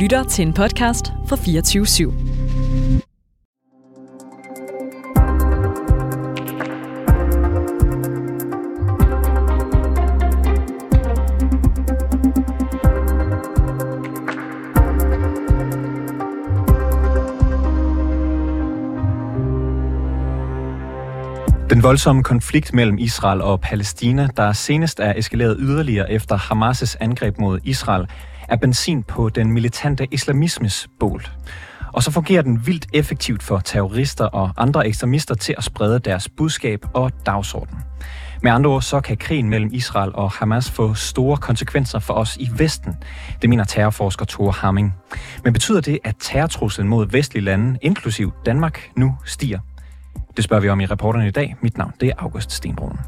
lytter til en podcast fra 24 /7. Den voldsomme konflikt mellem Israel og Palæstina, der senest er eskaleret yderligere efter Hamas' angreb mod Israel, er benzin på den militante islamismes bål. Og så fungerer den vildt effektivt for terrorister og andre ekstremister til at sprede deres budskab og dagsorden. Med andre ord, så kan krigen mellem Israel og Hamas få store konsekvenser for os i Vesten. Det mener terrorforsker Thor Hamming. Men betyder det, at terrortruslen mod vestlige lande, inklusiv Danmark, nu stiger? Det spørger vi om i reporterne i dag. Mit navn det er August Stenbrun.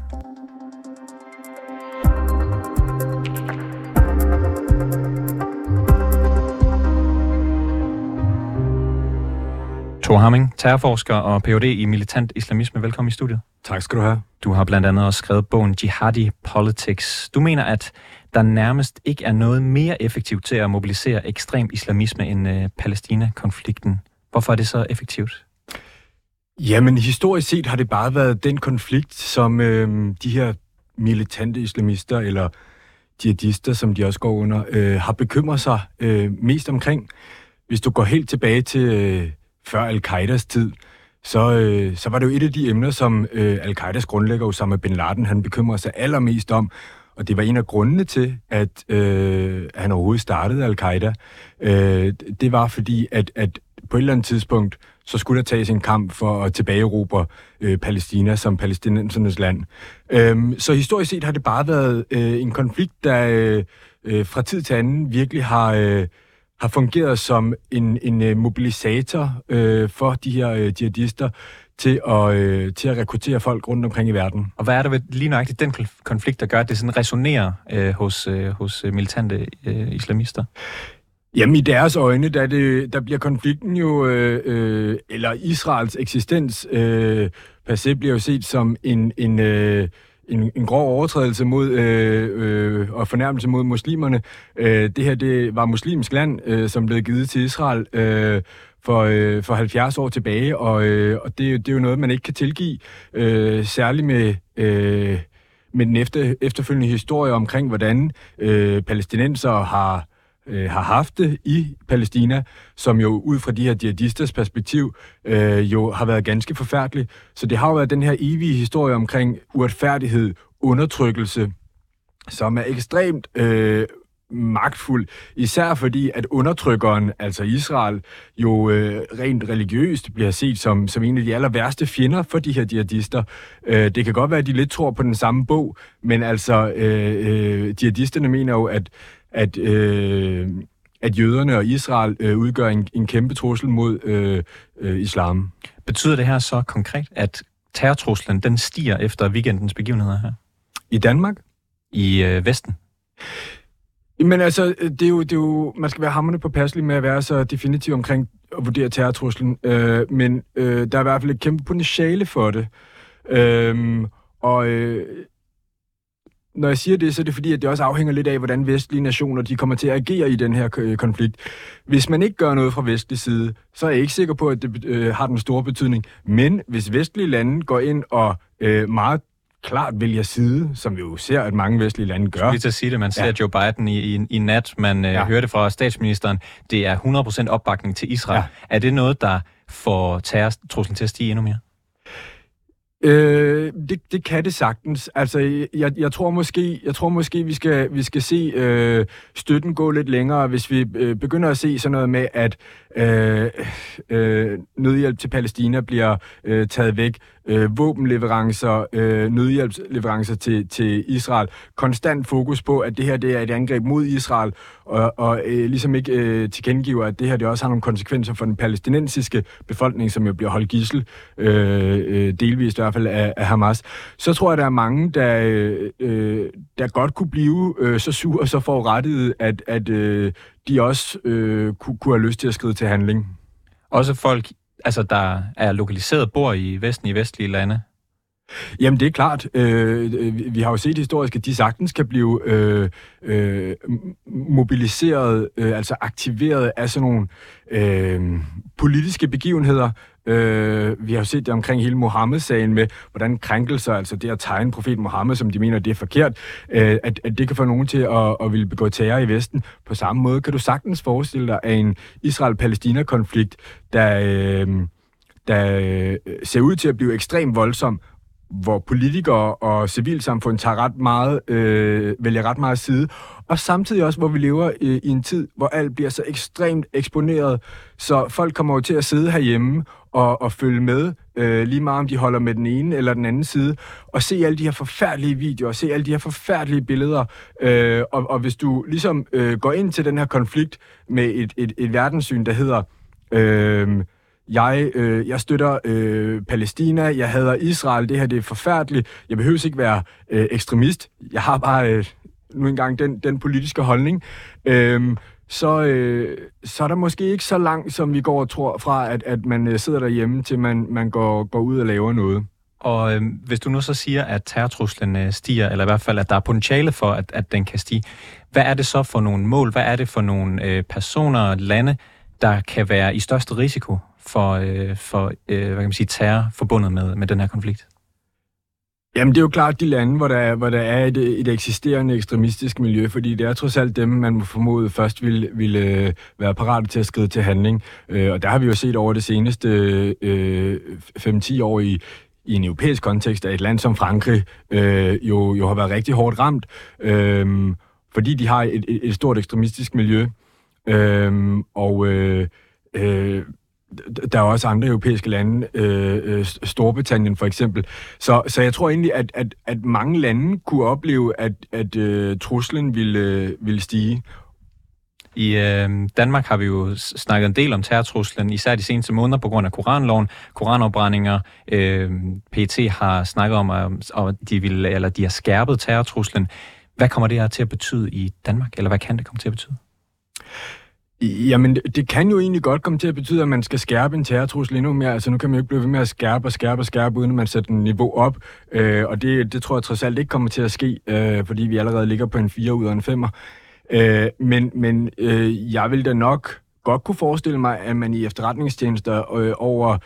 Thor Hamming, terrorforsker og Ph.D. i militant islamisme. Velkommen i studiet. Tak skal du have. Du har blandt andet også skrevet bogen Jihadi Politics. Du mener, at der nærmest ikke er noget mere effektivt til at mobilisere ekstrem islamisme end øh, Palæstina-konflikten. Hvorfor er det så effektivt? Jamen, historisk set har det bare været den konflikt, som øh, de her militante islamister, eller jihadister, som de også går under, øh, har bekymret sig øh, mest omkring. Hvis du går helt tilbage til øh, før al-Qaidas tid, så, øh, så var det jo et af de emner, som øh, al-Qaidas grundlægger Osama bin Laden, han bekymrede sig allermest om, og det var en af grundene til, at øh, han overhovedet startede al-Qaida. Øh, det var fordi, at, at på et eller andet tidspunkt, så skulle der tages en kamp for at tilbageerobre øh, Palæstina som palæstinensernes land. Øhm, så historisk set har det bare været øh, en konflikt, der øh, øh, fra tid til anden virkelig har, øh, har fungeret som en, en øh, mobilisator øh, for de her øh, jihadister til at, øh, til at rekruttere folk rundt omkring i verden. Og hvad er det ved lige nøjagtigt den konflikt, der gør, at det sådan resonerer øh, hos, øh, hos militante øh, islamister? Jamen i deres øjne, der, det, der bliver konflikten jo, øh, øh, eller Israels eksistens øh, per se bliver jo set som en, en, øh, en, en grov overtrædelse mod øh, øh, og fornærmelse mod muslimerne. Øh, det her det var muslimsk land, øh, som blev givet til Israel øh, for, øh, for 70 år tilbage, og, øh, og det, det er jo noget, man ikke kan tilgive, øh, særligt med... Øh, med den efter, efterfølgende historie omkring, hvordan øh, palæstinenser har øh, har haft det i Palæstina, som jo ud fra de her jihadisters perspektiv øh, jo har været ganske forfærdelig. Så det har jo været den her evige historie omkring uretfærdighed, undertrykkelse, som er ekstremt øh, magtfuld, især fordi, at undertrykkeren, altså Israel, jo øh, rent religiøst bliver set som, som en af de aller værste fjender for de her jihadister. Øh, det kan godt være, at de lidt tror på den samme bog, men altså, øh, øh, jihadisterne mener jo, at at, øh, at jøderne og Israel øh, udgør en, en kæmpe trussel mod øh, øh, islam. Betyder det her så konkret, at terrortruslen den stiger efter weekendens begivenheder her? I Danmark? I øh, Vesten? Men altså, det er, jo, det er jo, man skal være hammerne på passelig med at være så definitiv omkring at vurdere terrortruslen, øh, men øh, der er i hvert fald et kæmpe potentiale for det. Øh, og øh, når jeg siger det, så er det fordi, at det også afhænger lidt af, hvordan vestlige nationer de kommer til at agere i den her øh, konflikt. Hvis man ikke gør noget fra vestlig side, så er jeg ikke sikker på, at det øh, har den store betydning. Men hvis vestlige lande går ind og øh, meget klart vælger side, som vi jo ser, at mange vestlige lande gør. Jeg til at sige det. Man ser ja. Joe Biden i, i, i nat. Man øh, ja. hørte fra statsministeren, det er 100% opbakning til Israel. Ja. Er det noget, der får terrortruslen til at stige endnu mere? Øh, det, det kan det sagtens. Altså, jeg, jeg tror måske, jeg tror måske, vi skal, vi skal se øh, støtten gå lidt længere, hvis vi øh, begynder at se sådan noget med, at øh, øh, nødhjælp til Palæstina bliver øh, taget væk, øh, våbenleverancer, øh, nødhjælpsleverancer til, til Israel. Konstant fokus på, at det her det er et angreb mod Israel, og, og øh, ligesom ikke øh, tilkendegiver, at det her det også har nogle konsekvenser for den palæstinensiske befolkning, som jo bliver holdt gissel, øh, øh, delvist i hvert fald af, af Hamas. Så tror jeg, der er mange, der, øh, øh der godt kunne blive øh, så sur og så forurettet, at, at øh, de også øh, kunne, kunne have lyst til at skride til handling. Også folk, altså der er lokaliseret bor i Vesten, i vestlige lande? Jamen, det er klart. Øh, vi har jo set historisk, at de sagtens kan blive øh, øh, mobiliseret, øh, altså aktiveret af sådan nogle øh, politiske begivenheder. Øh, vi har jo set det omkring hele Mohammed-sagen med, hvordan krænkelser, altså det at tegne profet Mohammed, som de mener, det er forkert, øh, at, at det kan få nogen til at, at ville begå terror i Vesten. På samme måde kan du sagtens forestille dig, at en Israel-Palæstina-konflikt, der... Øh, der øh, ser ud til at blive ekstremt voldsom, hvor politikere og civilsamfund tager ret meget, øh, vælger ret meget side, og samtidig også, hvor vi lever i, i en tid, hvor alt bliver så ekstremt eksponeret, så folk kommer jo til at sidde herhjemme og, og følge med, øh, lige meget om de holder med den ene eller den anden side, og se alle de her forfærdelige videoer, og se alle de her forfærdelige billeder, øh, og, og hvis du ligesom øh, går ind til den her konflikt med et, et, et verdenssyn, der hedder... Øh, jeg, øh, jeg støtter øh, Palæstina, jeg hader Israel, det her det er forfærdeligt, jeg behøver ikke være øh, ekstremist, jeg har bare øh, nu engang den, den politiske holdning, øh, så, øh, så er der måske ikke så langt, som vi går og tror fra, at, at man øh, sidder derhjemme, til man, man går, går ud og laver noget. Og øh, hvis du nu så siger, at terrortruslen øh, stiger, eller i hvert fald, at der er potentiale for, at, at den kan stige, hvad er det så for nogle mål? Hvad er det for nogle øh, personer og lande, der kan være i største risiko for, øh, for øh, hvad kan man sige, terror forbundet med, med den her konflikt? Jamen, det er jo klart de lande, hvor der er, hvor der er et, et eksisterende ekstremistisk miljø, fordi det er trods alt dem, man må formode først vil, ville øh, være parate til at skride til handling. Øh, og der har vi jo set over det seneste øh, 5-10 år i, i en europæisk kontekst, at et land som Frankrig øh, jo, jo har været rigtig hårdt ramt, øh, fordi de har et, et, et stort ekstremistisk miljø. Øhm, og øh, øh, der er også andre europæiske lande, øh, øh, Storbritannien for eksempel. Så, så jeg tror egentlig, at, at, at mange lande kunne opleve, at, at øh, truslen ville, øh, ville stige. I øh, Danmark har vi jo snakket en del om terrortruslen, især de seneste måneder på grund af koranloven, koranopbrændinger. Øh, PET har snakket om, at de, vil, eller de har skærpet terrortruslen. Hvad kommer det her til at betyde i Danmark, eller hvad kan det komme til at betyde? Jamen, det kan jo egentlig godt komme til at betyde, at man skal skærpe en terrortrussel endnu mere. Altså, nu kan man jo ikke blive ved med at skærpe og skærpe og skærpe, uden at man sætter en niveau op. Øh, og det, det tror jeg trods alt ikke kommer til at ske, øh, fordi vi allerede ligger på en 4 ud af en 5'er. Øh, men men øh, jeg vil da nok godt kunne forestille mig, at man i efterretningstjenester øh, over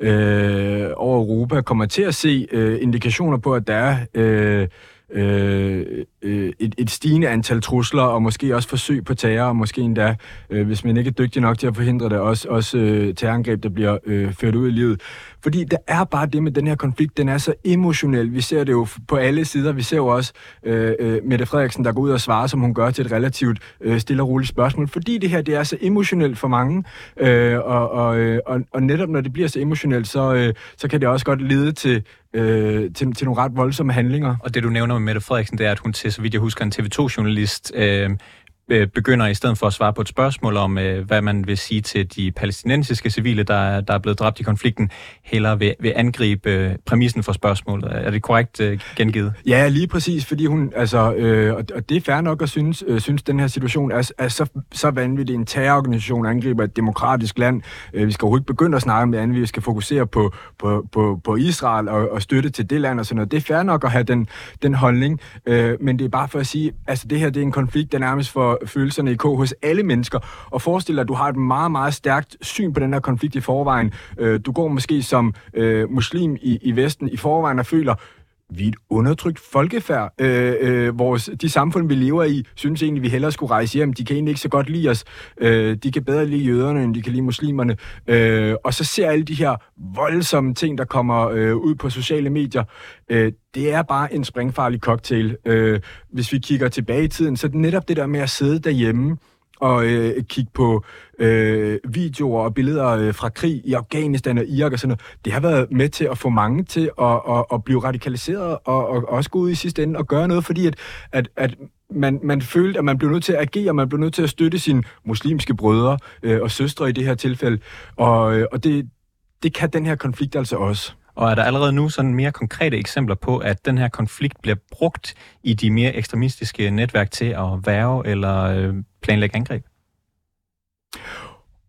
øh, over Europa kommer til at se øh, indikationer på, at der er øh, Øh, øh, et, et stigende antal trusler, og måske også forsøg på terror, og måske endda, øh, hvis man ikke er dygtig nok til at forhindre det, også, også øh, terrorangreb, der bliver øh, ført ud i livet. Fordi der er bare det med den her konflikt, den er så emotionel. Vi ser det jo på alle sider. Vi ser jo også øh, øh, Mette Frederiksen, der går ud og svarer, som hun gør til et relativt øh, stille og roligt spørgsmål. Fordi det her, det er så emotionelt for mange, øh, og, og, øh, og, og netop når det bliver så emotionelt, så, øh, så kan det også godt lede til, øh, til, til nogle ret voldsomme handlinger. Og det du nævner med Mette Frederiksen, det er, at hun til, så vidt jeg husker, en TV2-journalist øh, Øh, begynder i stedet for at svare på et spørgsmål om, øh, hvad man vil sige til de palæstinensiske civile, der, der er blevet dræbt i konflikten, heller vil, vil angribe øh, præmissen for spørgsmålet. Er det korrekt gengivet? Ja, lige præcis, fordi hun, altså, øh, og det er fair nok at synes, øh, synes den her situation er, er så, så vanvittig. En terrororganisation angriber et demokratisk land. Øh, vi skal overhovedet ikke begynde at snakke om det andet. Vi skal fokusere på, på, på, på Israel og, og støtte til det land og sådan noget. Det er fair nok at have den, den holdning, øh, men det er bare for at sige, altså det her det er en konflikt, der nærmest for følelserne i kog hos alle mennesker, og forestil dig, at du har et meget, meget stærkt syn på den her konflikt i forvejen. Øh, du går måske som øh, muslim i, i Vesten i forvejen og føler, vi er et undertrykt folkefærd. Øh, øh, vores, de samfund, vi lever i, synes egentlig, vi hellere skulle rejse hjem. De kan egentlig ikke så godt lide os. Øh, de kan bedre lide jøderne, end de kan lide muslimerne. Øh, og så ser alle de her voldsomme ting, der kommer øh, ud på sociale medier. Øh, det er bare en springfarlig cocktail. Øh, hvis vi kigger tilbage i tiden, så er det netop det der med at sidde derhjemme, og øh, kigge på øh, videoer og billeder øh, fra krig i Afghanistan og Irak og sådan noget, det har været med til at få mange til at, at, at blive radikaliseret og, og også gå ud i sidste ende og gøre noget, fordi at, at, at man, man følte, at man blev nødt til at agere, man blev nødt til at støtte sine muslimske brødre øh, og søstre i det her tilfælde, og, øh, og det, det kan den her konflikt altså også. Og er der allerede nu sådan mere konkrete eksempler på, at den her konflikt bliver brugt i de mere ekstremistiske netværk til at værve eller øh, planlægge angreb?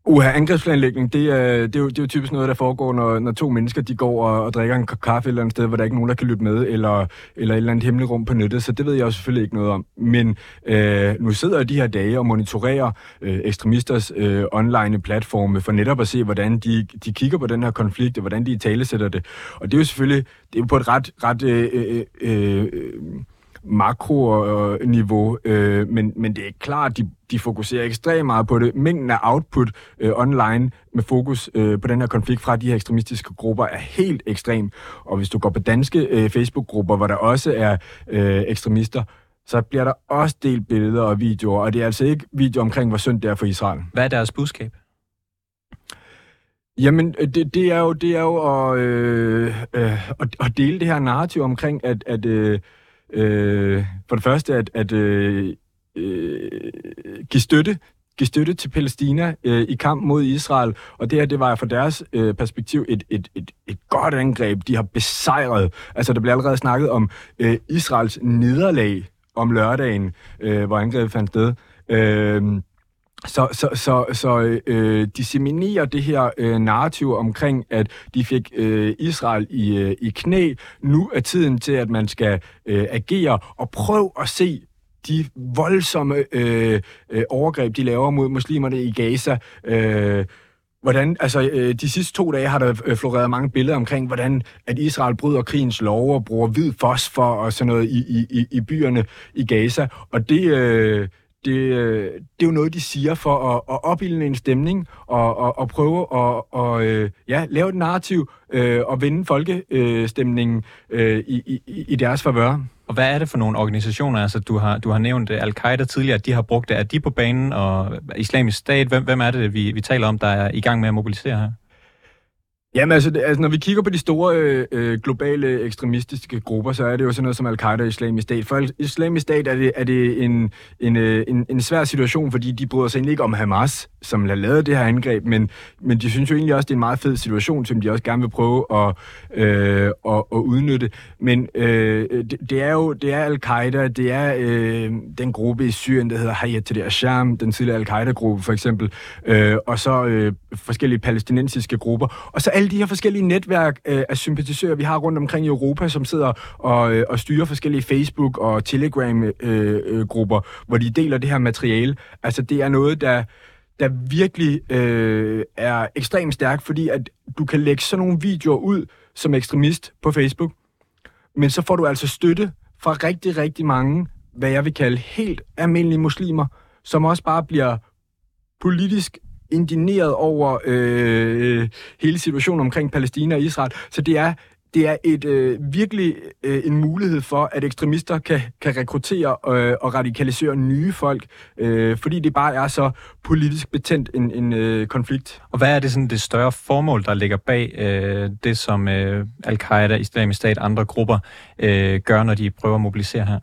Uha, angrebsplanlægning, det er, det, er jo, det er jo typisk noget, der foregår, når, når to mennesker de går og, og drikker en kaffe et eller andet sted, hvor der ikke er nogen, der kan lytte med, eller, eller et eller andet hemmeligt rum på nettet, så det ved jeg jo selvfølgelig ikke noget om. Men øh, nu sidder jeg de her dage og monitorerer øh, ekstremisters øh, online platforme for netop at se, hvordan de, de kigger på den her konflikt, og hvordan de talesætter det. Og det er jo selvfølgelig det er jo på et ret, ret øh, øh, øh, øh makroniveau, øh, men, men det er klart, de, de fokuserer ekstremt meget på det. Mængden af output øh, online med fokus øh, på den her konflikt fra de her ekstremistiske grupper er helt ekstrem. Og hvis du går på danske øh, Facebook-grupper, hvor der også er øh, ekstremister, så bliver der også delt billeder og videoer, og det er altså ikke videoer omkring, hvor synd det er for Israel. Hvad er deres budskab? Jamen, det, det, er jo, det er jo at, øh, øh, at, at dele det her narrativ omkring, at, at øh, øh, for det første at, at øh, øh, give støtte give støtte til Palæstina øh, i kamp mod Israel, og det her, det var fra deres øh, perspektiv et, et, et, et godt angreb. De har besejret, altså der blev allerede snakket om øh, Israels nederlag om lørdagen, øh, hvor angrebet fandt sted. Øh, så, så, så, så øh, disseminerer det her øh, narrativ omkring, at de fik øh, Israel i, øh, i knæ. Nu er tiden til, at man skal øh, agere og prøve at se de voldsomme øh, øh, overgreb, de laver mod muslimerne i Gaza. Øh, hvordan, altså, øh, de sidste to dage har der øh, floreret mange billeder omkring, hvordan at Israel bryder krigens lov og bruger hvid fosfor og sådan noget i, i, i byerne i Gaza. Og det... Øh, det, øh, det er jo noget, de siger for at, at opildne en stemning og, og, og prøve at og, øh, ja, lave et narrativ øh, og vinde folkestemningen øh, i, i, i deres favør. Og hvad er det for nogle organisationer? Altså, du har, du har nævnt Al-Qaida tidligere, at de har brugt det. Er de på banen? Og Islamisk Stat, hvem, hvem er det, vi, vi taler om, der er i gang med at mobilisere her? Jamen altså, det, altså, når vi kigger på de store øh, øh, globale ekstremistiske grupper, så er det jo sådan noget som Al-Qaida og Islamisk Stat. For Islamisk Stat er det, er det en, en, øh, en, en svær situation, fordi de bryder sig egentlig ikke om Hamas, som har lavet det her angreb, men, men de synes jo egentlig også, det er en meget fed situation, som de også gerne vil prøve at, øh, at, at udnytte. Men øh, det, det er jo det er Al-Qaida, det er øh, den gruppe i Syrien, der hedder Hayat Tahrir Sham, den tidligere Al-Qaida-gruppe for eksempel, øh, og så øh, forskellige palæstinensiske grupper, og så alle de her forskellige netværk øh, af sympatisører, vi har rundt omkring i Europa, som sidder og, øh, og styrer forskellige Facebook- og Telegram-grupper, øh, øh, hvor de deler det her materiale. Altså, det er noget, der der virkelig øh, er ekstremt stærkt, fordi at du kan lægge sådan nogle videoer ud som ekstremist på Facebook, men så får du altså støtte fra rigtig, rigtig mange, hvad jeg vil kalde helt almindelige muslimer, som også bare bliver politisk indineret over øh, hele situationen omkring Palæstina og Israel. Så det er det er et øh, virkelig øh, en mulighed for, at ekstremister kan, kan rekruttere øh, og radikalisere nye folk, øh, fordi det bare er så politisk betændt en, en øh, konflikt. Og hvad er det sådan det større formål, der ligger bag øh, det, som øh, Al-Qaida, Islamisk Stat og andre grupper øh, gør, når de prøver at mobilisere her?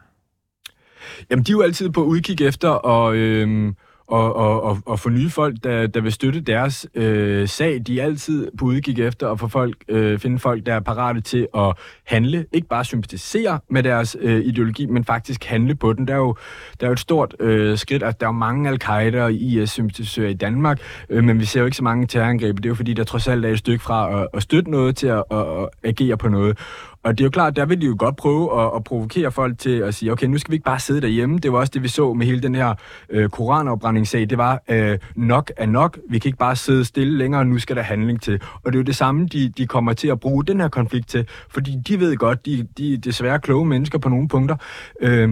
Jamen, de er jo altid på udkig efter og... Øh, og, og, og, og for nye folk, der, der vil støtte deres øh, sag. De er altid på udkig efter at få folk, øh, finde folk, der er parate til at handle. Ikke bare sympatisere med deres øh, ideologi, men faktisk handle på den. Der er jo, der er jo et stort øh, skridt. Altså, der er jo mange al-Qaida og IS-sympatisører i Danmark, øh, men vi ser jo ikke så mange terrorangreb. Det er jo fordi, der trods alt er et stykke fra at, at støtte noget til at, at, at agere på noget. Og det er jo klart, der vil de jo godt prøve at, at provokere folk til at sige, okay, nu skal vi ikke bare sidde derhjemme. Det var også det, vi så med hele den her øh, koranopbrændingssag. Det var øh, nok er nok. Vi kan ikke bare sidde stille længere, nu skal der handling til. Og det er jo det samme, de, de kommer til at bruge den her konflikt til. Fordi de ved godt, de, de er desværre kloge mennesker på nogle punkter. Øh,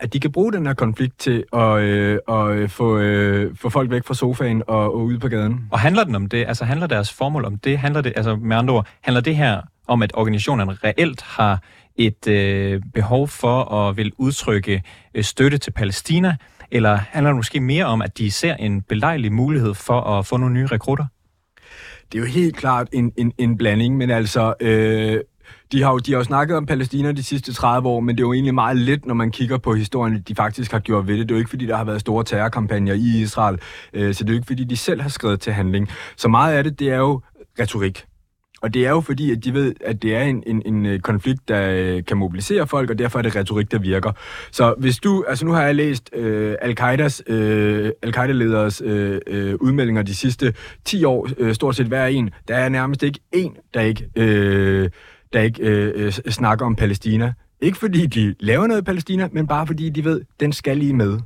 at de kan bruge den her konflikt til at, øh, at øh, få, øh, få folk væk fra sofaen og, og ud på gaden. Og handler den om det? Altså handler deres formål om det? Handler det, altså med andre ord, handler det her om, at organisationerne reelt har et øh, behov for at vil udtrykke øh, støtte til Palæstina, eller handler det måske mere om, at de ser en belejlig mulighed for at få nogle nye rekrutter? Det er jo helt klart en, en, en blanding, men altså... Øh de har jo de har jo snakket om Palæstina de sidste 30 år, men det er jo egentlig meget lidt, når man kigger på historien, de faktisk har gjort ved det. Det er jo ikke, fordi der har været store terrorkampagner i Israel, øh, så det er jo ikke, fordi de selv har skrevet til handling. Så meget af det, det er jo retorik og det er jo fordi, at de ved, at det er en, en, en øh, konflikt, der øh, kan mobilisere folk, og derfor er det retorik, der virker. Så hvis du, altså nu har jeg læst øh, Al-Qaidas, øh, al-Qaida-lederes øh, øh, udmeldinger de sidste 10 år, øh, stort set hver en, der er nærmest ikke en, der ikke, øh, der ikke øh, øh, snakker om Palæstina. Ikke fordi de laver noget i Palæstina, men bare fordi de ved, den skal lige med.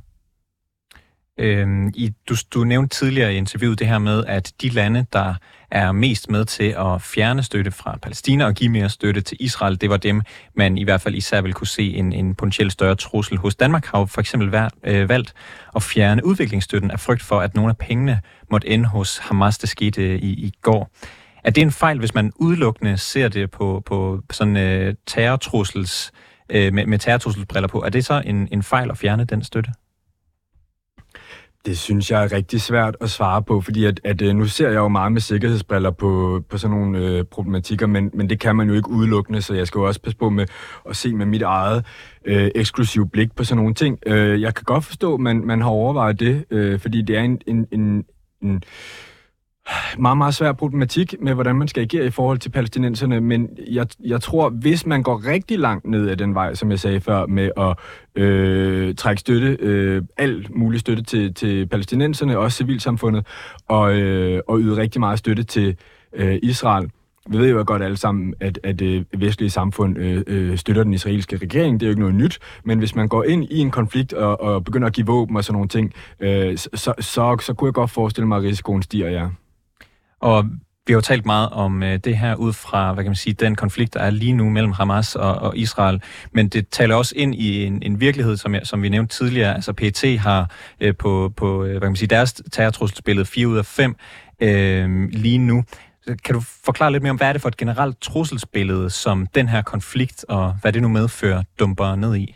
Øhm, i, du, du nævnte tidligere i interviewet det her med, at de lande, der er mest med til at fjerne støtte fra Palæstina og give mere støtte til Israel, det var dem, man i hvert fald især vil kunne se en, en potentielt større trussel hos Danmark, har jo for eksempel vær, øh, valgt at fjerne udviklingsstøtten af frygt for, at nogle af pengene måtte ende hos Hamas, det skete øh, i, i går. Er det en fejl, hvis man udelukkende ser det på, på sådan øh, terrortrussels, øh, med, med terrortrusselsbriller på? Er det så en, en fejl at fjerne den støtte? Det synes jeg er rigtig svært at svare på, fordi at, at øh, nu ser jeg jo meget med sikkerhedsbriller på, på sådan nogle øh, problematikker, men, men det kan man jo ikke udelukkende, så jeg skal jo også passe på med at se med mit eget øh, eksklusive blik på sådan nogle ting. Øh, jeg kan godt forstå, at man, man har overvejet det, øh, fordi det er en, en, en, en meget, meget svær problematik med, hvordan man skal agere i forhold til palæstinenserne, men jeg, jeg tror, hvis man går rigtig langt ned ad den vej, som jeg sagde før, med at øh, trække støtte, øh, alt mulig støtte til, til palæstinenserne, også civilsamfundet, og, øh, og yde rigtig meget støtte til øh, Israel, vi ved jo godt alle sammen, at, at det øh, vestlige samfund øh, øh, støtter den israelske regering. Det er jo ikke noget nyt. Men hvis man går ind i en konflikt og, og begynder at give våben og sådan nogle ting, øh, så, så, så, så kunne jeg godt forestille mig, at risikoen stiger, ja. Og vi har jo talt meget om øh, det her ud fra, hvad kan man sige, den konflikt, der er lige nu mellem Hamas og, og Israel. Men det taler også ind i en, en virkelighed, som, jeg, som vi nævnte tidligere. Altså PET har øh, på, på øh, hvad kan man sige, deres terrortrusselsbillede 4 ud af 5 øh, lige nu. Kan du forklare lidt mere om, hvad er det for et generelt trusselsbillede, som den her konflikt og hvad det nu medfører, dumper ned i?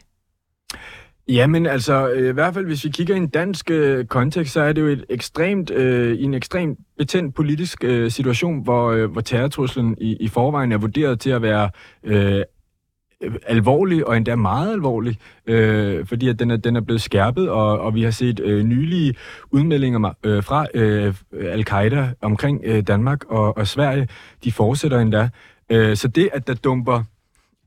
Jamen altså, øh, i hvert fald hvis vi kigger i en dansk øh, kontekst, så er det jo et ekstremt, øh, i en ekstremt betændt politisk øh, situation, hvor, øh, hvor terrortruslen i, i forvejen er vurderet til at være øh, øh alvorlig, og endda meget alvorlig, øh, fordi at den, er, den er blevet skærpet, og, og vi har set øh, nylige udmeldinger øh, fra øh, al-Qaida omkring øh, Danmark og, og Sverige. De fortsætter endda. Øh, så det, at der dumper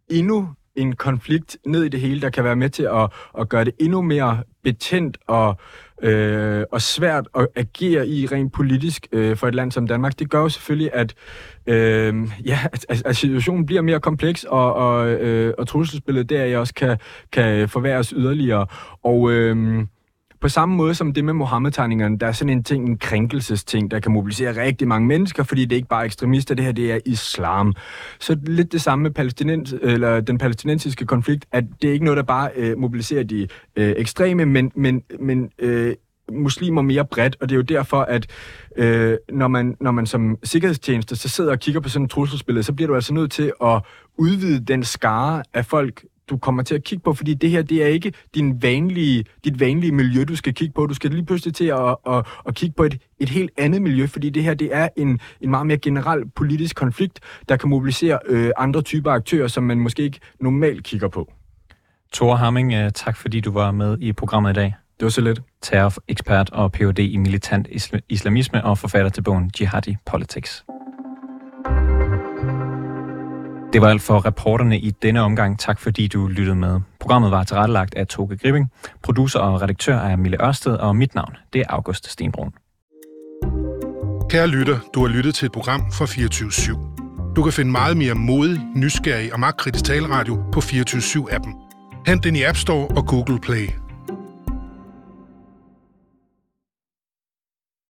endnu en konflikt ned i det hele, der kan være med til at, at gøre det endnu mere betændt og, øh, og svært at agere i rent politisk øh, for et land som Danmark. Det gør jo selvfølgelig, at, øh, ja, at, at situationen bliver mere kompleks, og, og, øh, og trusselsbilledet der også kan, kan forværres yderligere. Og... Øh, på samme måde som det med Mohammed-tegningerne, der er sådan en ting, en krænkelsesting, der kan mobilisere rigtig mange mennesker, fordi det er ikke bare ekstremister, det her det er islam. Så lidt det samme med palæstinens, eller den palæstinensiske konflikt, at det er ikke noget, der bare øh, mobiliserer de øh, ekstreme, men, men, men øh, muslimer mere bredt, og det er jo derfor, at øh, når, man, når man som sikkerhedstjeneste så sidder og kigger på sådan et trusselsbillede, så bliver du altså nødt til at udvide den skare af folk, du kommer til at kigge på, fordi det her, det er ikke din vanlige, dit vanlige miljø, du skal kigge på. Du skal lige pludselig til at, at, at kigge på et, et helt andet miljø, fordi det her, det er en, en meget mere generel politisk konflikt, der kan mobilisere øh, andre typer aktører, som man måske ikke normalt kigger på. Thor Hamming, øh, tak fordi du var med i programmet i dag. Det var så lidt. Terror-ekspert og Ph.D. i militant islamisme og forfatter til bogen Jihadi Politics. Det var alt for reporterne i denne omgang. Tak fordi du lyttede med. Programmet var tilrettelagt af Toge Gripping. Producer og redaktør er Mille Ørsted, og mit navn det er August Stenbrun. Kære lytter, du har lyttet til et program fra 24 /7. Du kan finde meget mere modig, nysgerrig og magtkritisk taleradio på 24 7 appen Hent den i App Store og Google Play.